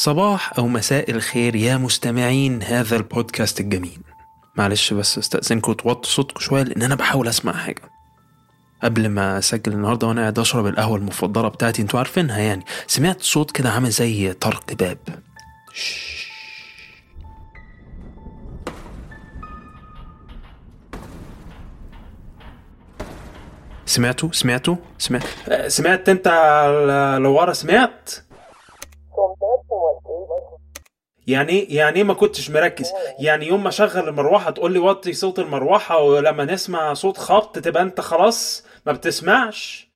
صباح أو مساء الخير يا مستمعين هذا البودكاست الجميل. معلش بس استأذنكم توطوا صوتكم شوية لأن أنا بحاول أسمع حاجة. قبل ما أسجل النهاردة وأنا قاعد أشرب القهوة المفضلة بتاعتي أنتوا عارفينها يعني. سمعت صوت كده عامل زي طرق باب. سمعتوا سمعتوا سمعت. سمعت أنت لو ورا سمعت؟ يعني إيه يعني إيه ما كنتش مركز؟ يعني يوم ما اشغل المروحة تقول لي وطي صوت المروحة ولما نسمع صوت خبط تبقى أنت خلاص ما بتسمعش.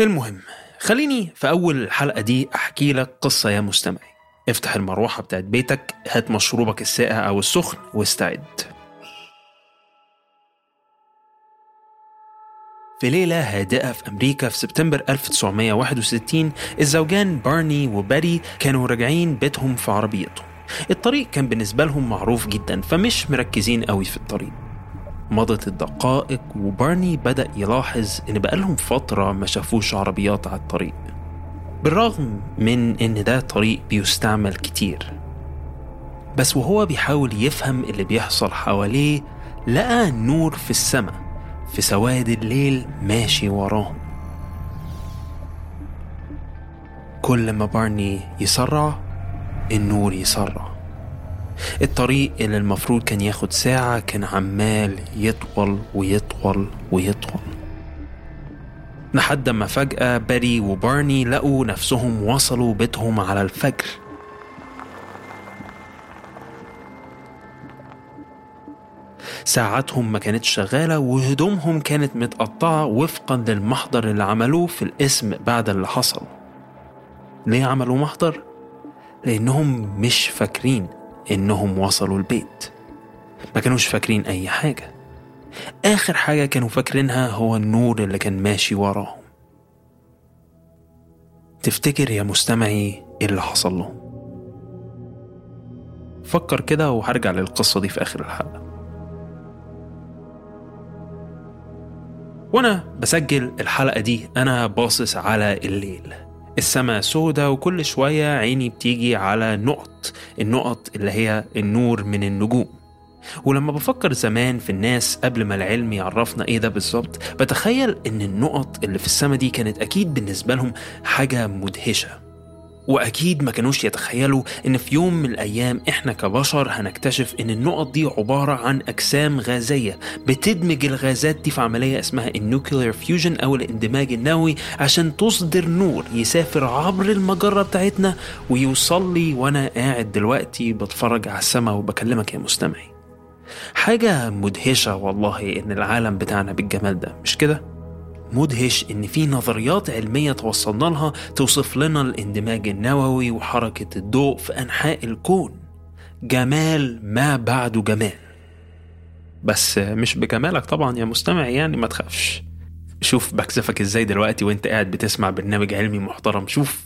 المهم خليني في أول الحلقة دي أحكي لك قصة يا مستمعي. افتح المروحة بتاعت بيتك هات مشروبك الساقع أو السخن واستعد. في ليلة هادئة في أمريكا في سبتمبر 1961 الزوجان بارني وباري كانوا راجعين بيتهم في عربيتهم. الطريق كان بالنسبة لهم معروف جدا فمش مركزين قوي في الطريق. مضت الدقائق وبارني بدأ يلاحظ إن بقالهم فترة ما شافوش عربيات على الطريق. بالرغم من إن ده طريق بيستعمل كتير. بس وهو بيحاول يفهم اللي بيحصل حواليه لقى نور في السماء. في سواد الليل ماشي وراهم كل ما بارني يسرع النور يسرع. الطريق اللي المفروض كان ياخد ساعة كان عمال يطول ويطول ويطول. لحد ما فجأة باري وبارني لقوا نفسهم وصلوا بيتهم على الفجر. ساعاتهم ما كانتش شغالة وهدومهم كانت متقطعة وفقا للمحضر اللي عملوه في الاسم بعد اللي حصل. ليه عملوا محضر؟ لأنهم مش فاكرين إنهم وصلوا البيت. ما كانوش فاكرين أي حاجة. آخر حاجة كانوا فاكرينها هو النور اللي كان ماشي وراهم. تفتكر يا مستمعي إيه اللي حصل لهم؟ فكر كده وهرجع للقصة دي في آخر الحلقة. وأنا بسجل الحلقة دي أنا باصص على الليل. السماء سودة وكل شوية عيني بتيجي على نقط النقط اللي هي النور من النجوم. ولما بفكر زمان في الناس قبل ما العلم يعرفنا إيه ده بالظبط بتخيل ان النقط اللي في السماء دي كانت أكيد بالنسبة لهم حاجة مدهشة. وأكيد ما كانوش يتخيلوا إن في يوم من الأيام إحنا كبشر هنكتشف إن النقط دي عبارة عن أجسام غازية بتدمج الغازات دي في عملية اسمها ال nuclear fusion أو الاندماج النووي عشان تصدر نور يسافر عبر المجرة بتاعتنا ويوصل لي وأنا قاعد دلوقتي بتفرج على السماء وبكلمك يا مستمعي. حاجة مدهشة والله إن العالم بتاعنا بالجمال ده مش كده؟ مدهش إن في نظريات علمية توصلنا لها توصف لنا الاندماج النووي وحركة الضوء في أنحاء الكون. جمال ما بعده جمال. بس مش بجمالك طبعا يا مستمع يعني ما تخافش. شوف بكسفك إزاي دلوقتي وإنت قاعد بتسمع برنامج علمي محترم. شوف.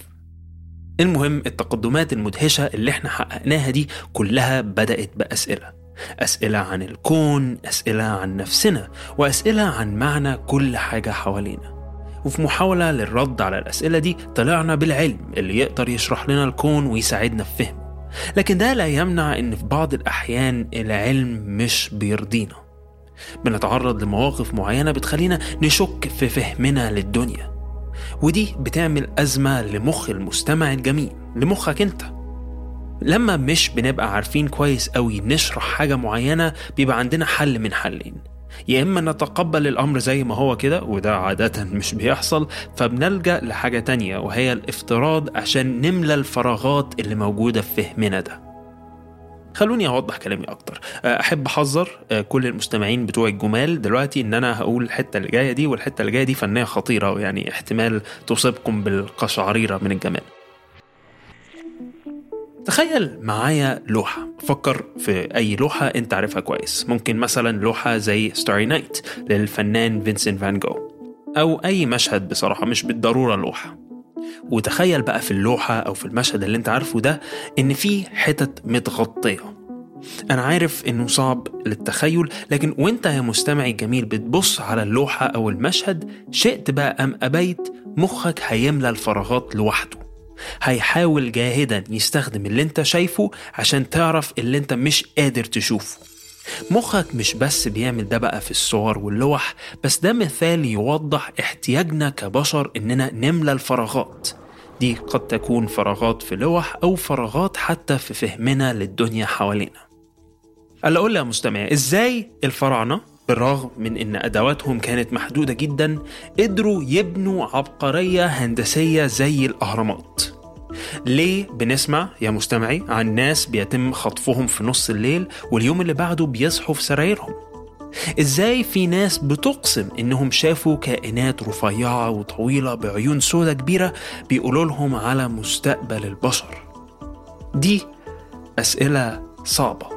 المهم التقدمات المدهشة اللي إحنا حققناها دي كلها بدأت بأسئلة. أسئلة عن الكون أسئلة عن نفسنا وأسئلة عن معنى كل حاجة حوالينا. وفي محاولة للرد على الأسئلة دي طلعنا بالعلم اللي يقدر يشرح لنا الكون ويساعدنا في فهمه. لكن ده لا يمنع إن في بعض الأحيان العلم مش بيرضينا. بنتعرض لمواقف معينة بتخلينا نشك في فهمنا للدنيا. ودي بتعمل أزمة لمخ المستمع الجميل لمخك أنت. لما مش بنبقى عارفين كويس قوي نشرح حاجة معينة بيبقى عندنا حل من حلين. يا إما نتقبل الأمر زي ما هو كده وده عادة مش بيحصل فبنلجأ لحاجة تانية وهي الافتراض عشان نملى الفراغات اللي موجودة في فهمنا ده. خلوني أوضح كلامي أكتر. أحب أحذر كل المستمعين بتوع الجمال دلوقتي إن أنا هقول الحتة اللي جاية دي والحتة اللي جاية دي فنية خطيرة يعني احتمال تصيبكم بالقشعريرة من الجمال. تخيل معايا لوحة. فكر في أي لوحة أنت عارفها كويس. ممكن مثلا لوحة زي Starry Night للفنان فينسنت فان جو. أو أي مشهد بصراحة مش بالضرورة لوحة. وتخيل بقى في اللوحة أو في المشهد اللي أنت عارفه ده إن في حتت متغطية. أنا عارف إنه صعب للتخيل لكن وأنت يا مستمعي الجميل بتبص على اللوحة أو المشهد شئت بقى أم أبيت مخك هيملى الفراغات لوحده. هيحاول جاهدا يستخدم اللي انت شايفه عشان تعرف اللي انت مش قادر تشوفه. مخك مش بس بيعمل ده بقى في الصور واللوح بس ده مثال يوضح احتياجنا كبشر إننا نملى الفراغات. دي قد تكون فراغات في لوح أو فراغات حتى في فهمنا للدنيا حوالينا. قال أقول يا مستمع إزاي الفراعنة؟ بالرغم من إن أدواتهم كانت محدودة جدا قدروا يبنوا عبقرية هندسية زي الأهرامات. ليه بنسمع يا مستمعي عن ناس بيتم خطفهم في نص الليل واليوم اللي بعده بيصحوا في سرايرهم؟ إزاي في ناس بتقسم إنهم شافوا كائنات رفيعة وطويلة بعيون سودة كبيرة بيقولوا لهم على مستقبل البشر؟ دي أسئلة صعبة.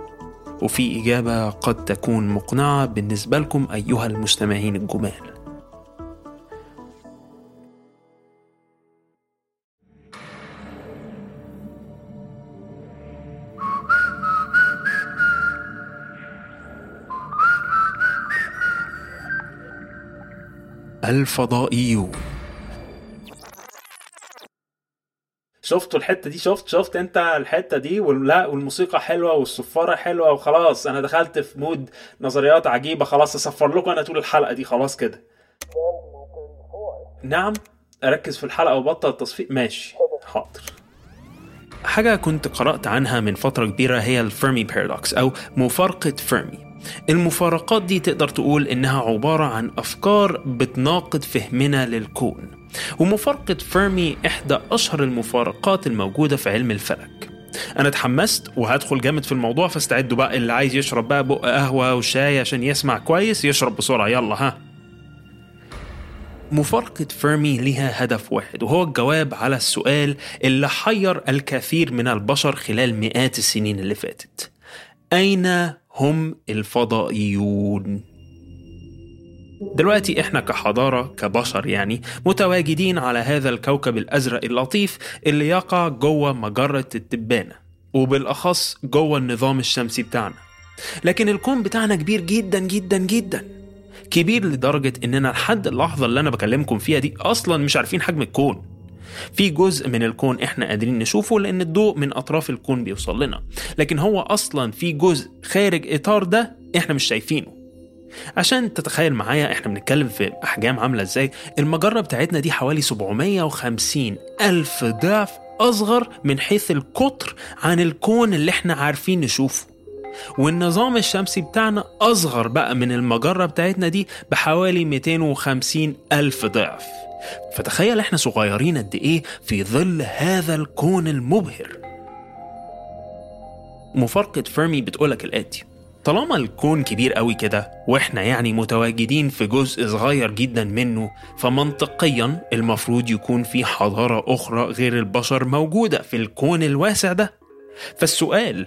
وفي إجابة قد تكون مقنعة بالنسبة لكم أيها المستمعين الجمال. الفضائيون. شفتوا الحتة دي شفت شفت انت الحتة دي؟ ولا والموسيقى حلوة والصفارة حلوة وخلاص. أنا دخلت في mood نظريات عجيبة خلاص أصفر لكم أنا طول الحلقة دي خلاص كده. نعم أركز في الحلقة وبطل التصفيق. ماشي حاضر. حاجة كنت قرأت عنها من فترة كبيرة هي ال Fermi paradox أو مفارقة فيرمي المفارقات دي تقدر تقول إنها عبارة عن أفكار بتناقض فهمنا للكون. ومفارقة فيرمي إحدى أشهر المفارقات الموجودة في علم الفلك. أنا اتحمست وهدخل جامد في الموضوع فاستعدوا بقى اللي عايز يشرب بقى بق قهوة وشاي عشان يسمع كويس يشرب بسرعة يلا ها. مفارقة فيرمي ليها هدف واحد وهو الجواب على السؤال اللي حير الكثير من البشر خلال مئات السنين اللي فاتت. أين هم الفضائيون؟ دلوقتي إحنا كحضارة كبشر يعني متواجدين على هذا الكوكب الأزرق اللطيف اللي يقع جوه مجرة التبانة وبالأخص جوه النظام الشمسي بتاعنا. لكن الكون بتاعنا كبير جدا جدا جدا. كبير لدرجة إننا لحد اللحظة اللي أنا بكلمكم فيها دي أصلا مش عارفين حجم الكون. في جزء من الكون إحنا قادرين نشوفه لأن الضوء من أطراف الكون بيوصل لنا. لكن هو أصلا في جزء خارج إطار ده إحنا مش شايفينه. عشان تتخيل معايا إحنا بنتكلم في أحجام عاملة إزاي المجرة بتاعتنا دي حوالي 750 ألف ضعف أصغر من حيث القطر عن الكون اللي إحنا عارفين نشوفه. والنظام الشمسي بتاعنا أصغر بقى من المجرة بتاعتنا دي بحوالي 250 ألف ضعف. فتخيل إحنا صغيرين قد إيه في ظل هذا الكون المبهر مفارقة فيرمي بتقولك الآتي طالما الكون كبير قوي كده وإحنا يعني متواجدين في جزء صغير جدا منه فمنطقيا المفروض يكون في حضارة أخرى غير البشر موجودة في الكون الواسع ده فالسؤال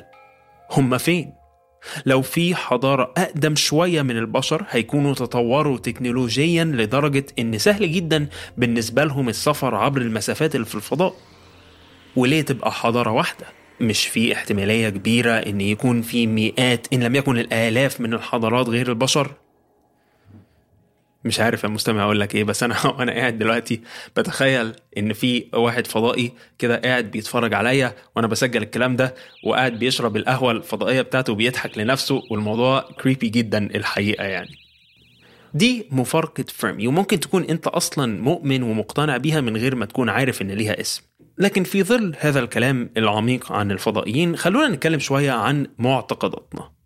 هم فين؟ لو في حضارة أقدم شوية من البشر هيكونوا تطوروا تكنولوجيا لدرجة إن سهل جدا بالنسبة لهم السفر عبر المسافات اللي في الفضاء. وليه تبقى حضارة واحدة؟ مش في احتمالية كبيرة إن يكون في مئات إن لم يكن الآلاف من الحضارات غير البشر؟ مش عارف يا مستمع أقول لك إيه بس أنا وأنا قاعد دلوقتي بتخيل إن في واحد فضائي كده قاعد بيتفرج عليا وأنا بسجل الكلام ده وقاعد بيشرب القهوة الفضائية بتاعته وبيضحك لنفسه والموضوع كريبي جدا الحقيقة يعني. دي مفارقة فيرمي وممكن تكون أنت أصلا مؤمن ومقتنع بيها من غير ما تكون عارف إن ليها اسم. لكن في ظل هذا الكلام العميق عن الفضائيين خلونا نتكلم شوية عن معتقداتنا.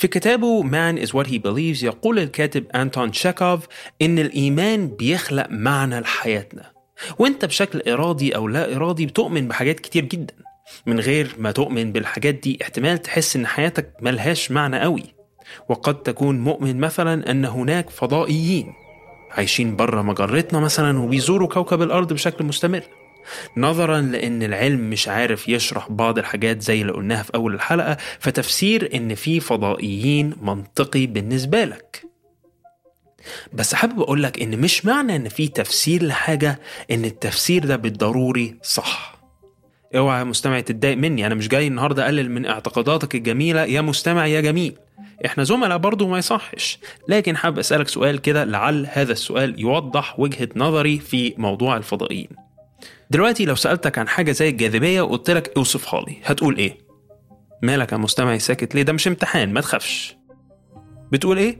في كتابه Man is what he believes يقول الكاتب أنتون تشيكوف إن الإيمان بيخلق معنى لحياتنا. وأنت بشكل إرادي أو لا إرادي بتؤمن بحاجات كتير جدا. من غير ما تؤمن بالحاجات دي احتمال تحس إن حياتك ملهاش معنى قوي. وقد تكون مؤمن مثلا أن هناك فضائيين عايشين بره مجرتنا مثلا وبيزوروا كوكب الأرض بشكل مستمر. نظرا لأن العلم مش عارف يشرح بعض الحاجات زي اللي قلناها في أول الحلقة فتفسير إن في فضائيين منطقي بالنسبة لك. بس حابب أقول لك إن مش معنى إن في تفسير لحاجة إن التفسير ده بالضروري صح. اوعى يا مستمع تتضايق مني أنا مش جاي النهارده أقلل من اعتقاداتك الجميلة. يا مستمع يا جميل. إحنا زملاء برضه ما يصحش. لكن حابب أسألك سؤال كده لعل هذا السؤال يوضح وجهة نظري في موضوع الفضائيين. دلوقتي لو سألتك عن حاجة زي الجاذبية وقلت لك اوصفها لي هتقول إيه؟ مالك يا مستمعي ساكت ليه؟ ده مش امتحان ما تخافش. بتقول إيه؟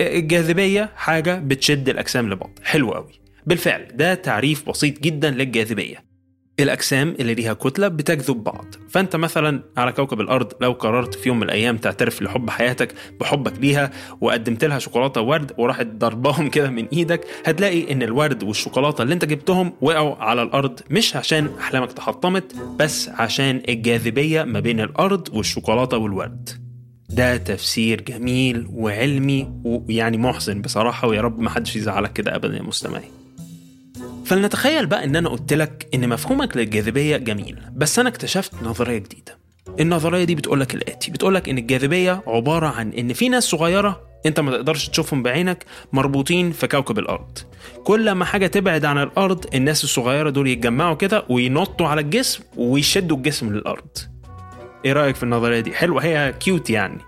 الجاذبية حاجة بتشد الأجسام لبعض، حلو قوي. بالفعل ده تعريف بسيط جدا للجاذبية. الأجسام اللي ليها كتلة بتجذب بعض. فأنت مثلا على كوكب الأرض لو قررت في يوم من الأيام تعترف لحب حياتك بحبك ليها وقدمت لها شوكولاتة وورد وراحت ضربهم كده من إيدك هتلاقي إن الورد والشوكولاتة اللي أنت جبتهم وقعوا على الأرض مش عشان أحلامك تحطمت بس عشان الجاذبية ما بين الأرض والشوكولاتة والورد. ده تفسير جميل وعلمي ويعني محزن بصراحة ويا رب ما حدش يزعلك كده أبدا يا مستمعي. فلنتخيل بقى إن أنا قلت لك إن مفهومك للجاذبية جميل بس أنا اكتشفت نظرية جديدة. النظرية دي بتقول لك الآتي بتقول لك إن الجاذبية عبارة عن إن في ناس صغيرة أنت ما تقدرش تشوفهم بعينك مربوطين في كوكب الأرض. كل ما حاجة تبعد عن الأرض الناس الصغيرة دول يتجمعوا كده وينطوا على الجسم ويشدوا الجسم للأرض. إيه رأيك في النظرية دي؟ حلوة هي كيوت يعني.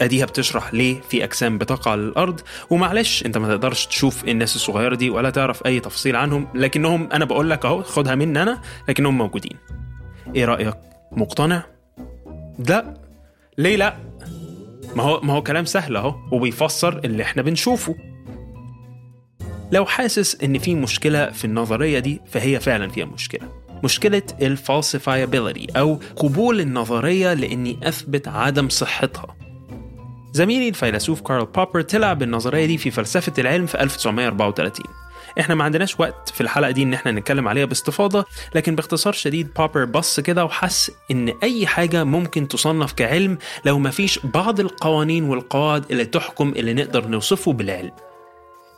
أديها بتشرح ليه في أجسام بتقع على الأرض. ومعلش أنت ما تقدرش تشوف الناس الصغيرة دي ولا تعرف أي تفصيل عنهم لكنهم أنا بقول لك أهو خدها مني أنا لكنهم موجودين. إيه رأيك؟ مقتنع؟ لا. ليه لا؟ ما هو ما هو كلام سهل أهو وبيفسر اللي إحنا بنشوفه. لو حاسس إن في مشكلة في النظرية دي فهي فعلا فيها مشكلة. مشكلة الفالسيفايابيلتي أو قبول النظرية لإني أثبت عدم صحتها. زميلي الفيلسوف كارل بوبر طلع بالنظرية دي في فلسفة العلم في 1934 إحنا ما عندناش وقت في الحلقة دي إن إحنا نتكلم عليها باستفاضة لكن باختصار شديد بوبر بص كده وحس إن أي حاجة ممكن تصنف كعلم لو ما فيش بعض القوانين والقواعد اللي تحكم اللي نقدر نوصفه بالعلم.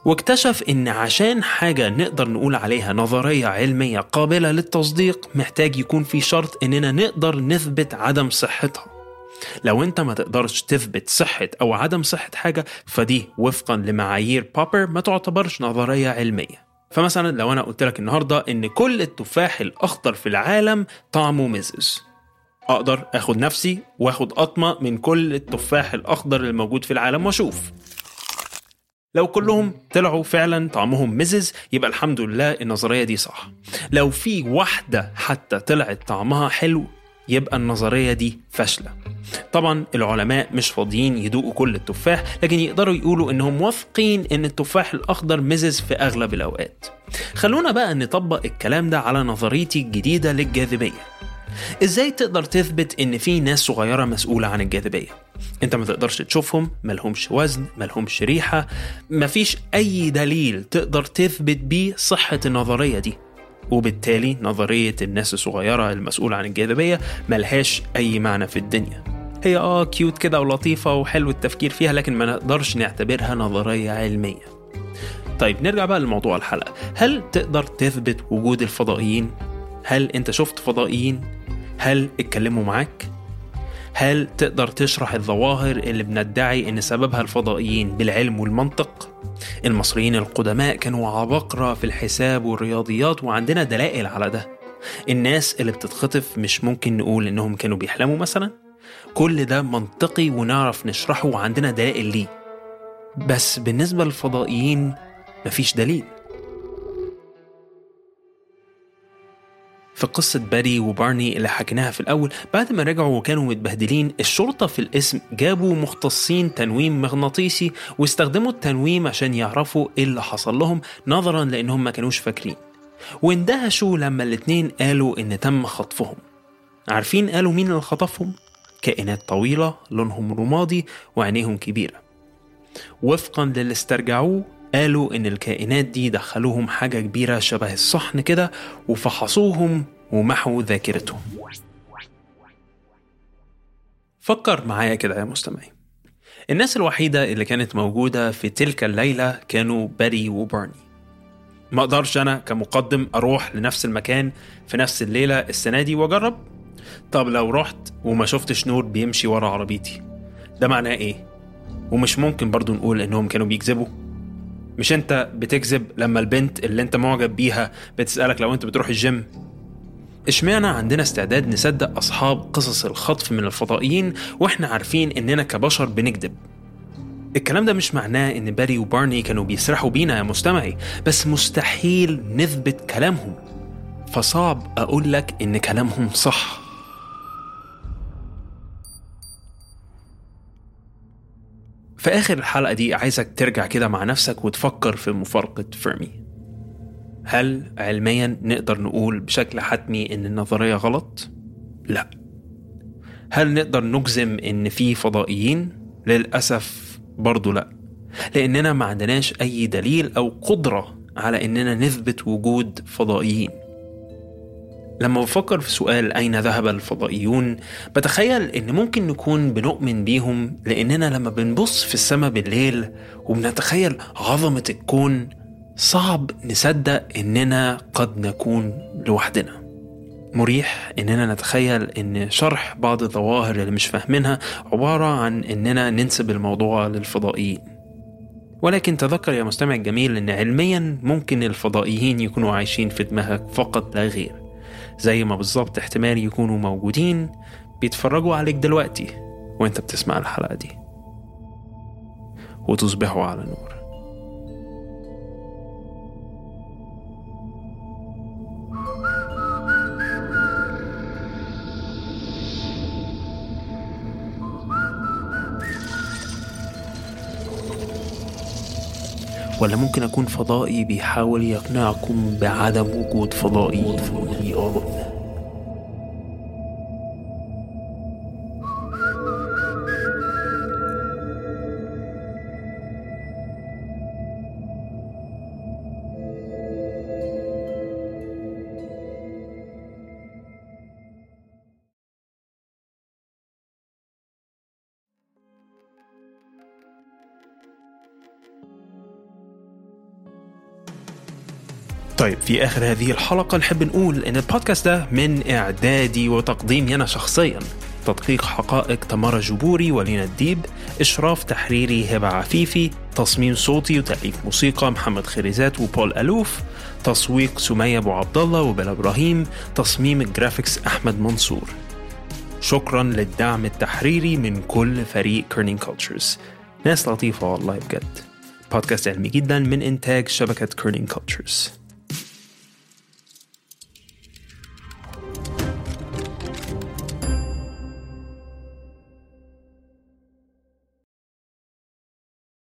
واكتشف إن عشان حاجة نقدر نقول عليها نظرية علمية قابلة للتصديق محتاج يكون في شرط إننا نقدر نثبت عدم صحتها. لو انت ما تقدرش تثبت صحة أو عدم صحة حاجة فدي وفقا لمعايير بوبر ما تعتبرش نظرية علمية. فمثلا لو أنا قلت لك النهاردة إن كل التفاح الأخضر في العالم طعمه مزز أقدر آخد نفسي وآخد قطمة من كل التفاح الأخضر الموجود في العالم وأشوف. لو كلهم طلعوا فعلا طعمهم مزز يبقى الحمد لله النظرية دي صح. لو في واحدة حتى طلعت طعمها حلو يبقى النظرية دي فاشلة. طبعا العلماء مش فاضيين يدوقوا كل التفاح لكن يقدروا يقولوا إنهم واثقين إن التفاح الأخضر مزز في أغلب الأوقات. خلونا بقى نطبق الكلام ده على نظريتي الجديدة للجاذبية. إزاي تقدر تثبت إن في ناس صغيرة مسؤولة عن الجاذبية؟ أنت ما تقدرش تشوفهم ملهمش وزن ملهمش ريحة مفيش أي دليل تقدر تثبت بيه صحة النظرية دي. وبالتالي نظرية الناس الصغيرة المسؤولة عن الجاذبية ملهاش أي معنى في الدنيا هي آه كيوت كده ولطيفة وحلو التفكير فيها لكن ما نقدرش نعتبرها نظرية علمية طيب نرجع بقى لموضوع الحلقة هل تقدر تثبت وجود الفضائيين؟ هل أنت شفت فضائيين؟ هل اتكلموا معاك؟ هل تقدر تشرح الظواهر اللي بندعي إن سببها الفضائيين بالعلم والمنطق؟ المصريين القدماء كانوا عباقرة في الحساب والرياضيات وعندنا دلائل على ده. الناس اللي بتتخطف مش ممكن نقول إنهم كانوا بيحلموا مثلا؟ كل ده منطقي ونعرف نشرحه وعندنا دلائل ليه. بس بالنسبة للفضائيين مفيش دليل. في قصة باري وبارني اللي حكيناها في الأول. بعد ما رجعوا وكانوا متبهدلين الشرطة في الاسم جابوا مختصين تنويم مغناطيسي واستخدموا التنويم عشان يعرفوا إيه اللي حصل لهم نظرا لأنهم ما كانوش فاكرين. واندهشوا لما الاتنين قالوا إن تم خطفهم. عارفين قالوا مين اللي خطفهم؟ كائنات طويلة لونهم رمادي وعينيهم كبيرة. وفقا للي استرجعوه قالوا إن الكائنات دي دخلوهم حاجة كبيرة شبه الصحن كده وفحصوهم ومحوا ذاكرتهم. فكر معايا كده يا مستمعي. الناس الوحيدة اللي كانت موجودة في تلك الليلة كانوا باري وبارني ما أقدرش أنا كمقدم أروح لنفس المكان في نفس الليلة السنة دي وأجرب. طب لو رحت وما شفتش نور بيمشي ورا عربيتي ده معناه إيه؟ ومش ممكن برضو نقول إنهم كانوا بيكذبوا. مش انت بتكذب لما البنت اللي انت معجب بيها بتسألك لو انت بتروح الجيم؟ اشمعنى عندنا استعداد نصدق أصحاب قصص الخطف من الفضائيين وإحنا عارفين إننا كبشر بنكذب؟ الكلام ده مش معناه إن باري وبارني كانوا بيسرحوا بينا يا مستمعي بس مستحيل نثبت كلامهم. فصعب أقول لك إن كلامهم صح. في آخر الحلقة دي عايزك ترجع كده مع نفسك وتفكر في مفارقة فيرمي هل علميا نقدر نقول بشكل حتمي إن النظرية غلط؟ لا هل نقدر نجزم إن في فضائيين؟ للأسف برضو لا لأننا ما عندناش أي دليل أو قدرة على إننا نثبت وجود فضائيين لما بفكر في سؤال أين ذهب الفضائيون بتخيل إن ممكن نكون بنؤمن بيهم لأننا لما بنبص في السماء بالليل وبنتخيل عظمة الكون صعب نصدق إننا قد نكون لوحدنا. مريح إننا نتخيل إن شرح بعض الظواهر اللي مش فاهمينها عبارة عن إننا ننسب الموضوع للفضائيين. ولكن تذكر يا مستمع الجميل إن علميا ممكن الفضائيين يكونوا عايشين في دماغك فقط لا غير. زي ما بالظبط احتمال يكونوا موجودين بيتفرجوا عليك دلوقتي وانت بتسمع الحلقة دي. وتصبحوا على نور. ولا ممكن أكون فضائي بيحاول يقنعكم بعدم وجود فضائي؟ طيب في آخر هذه الحلقة. نحب نقول إن البودكاست ده من إعدادي وتقديمي أنا شخصيا. تدقيق حقائق تمارا جبوري ولينا الديب. إشراف تحريري هبة عفيفي. تصميم صوتي وتأليف موسيقى محمد خريزات وبول ألوف. تسويق سمية أبو عبد الله وبيلا إبراهيم. تصميم ال graphics أحمد منصور. شكرا للدعم التحريري من كل فريق Kerning Cultures ناس لطيفة والله بجد. بودكاست علمي جدا من إنتاج شبكة كيرنينج كولتشرز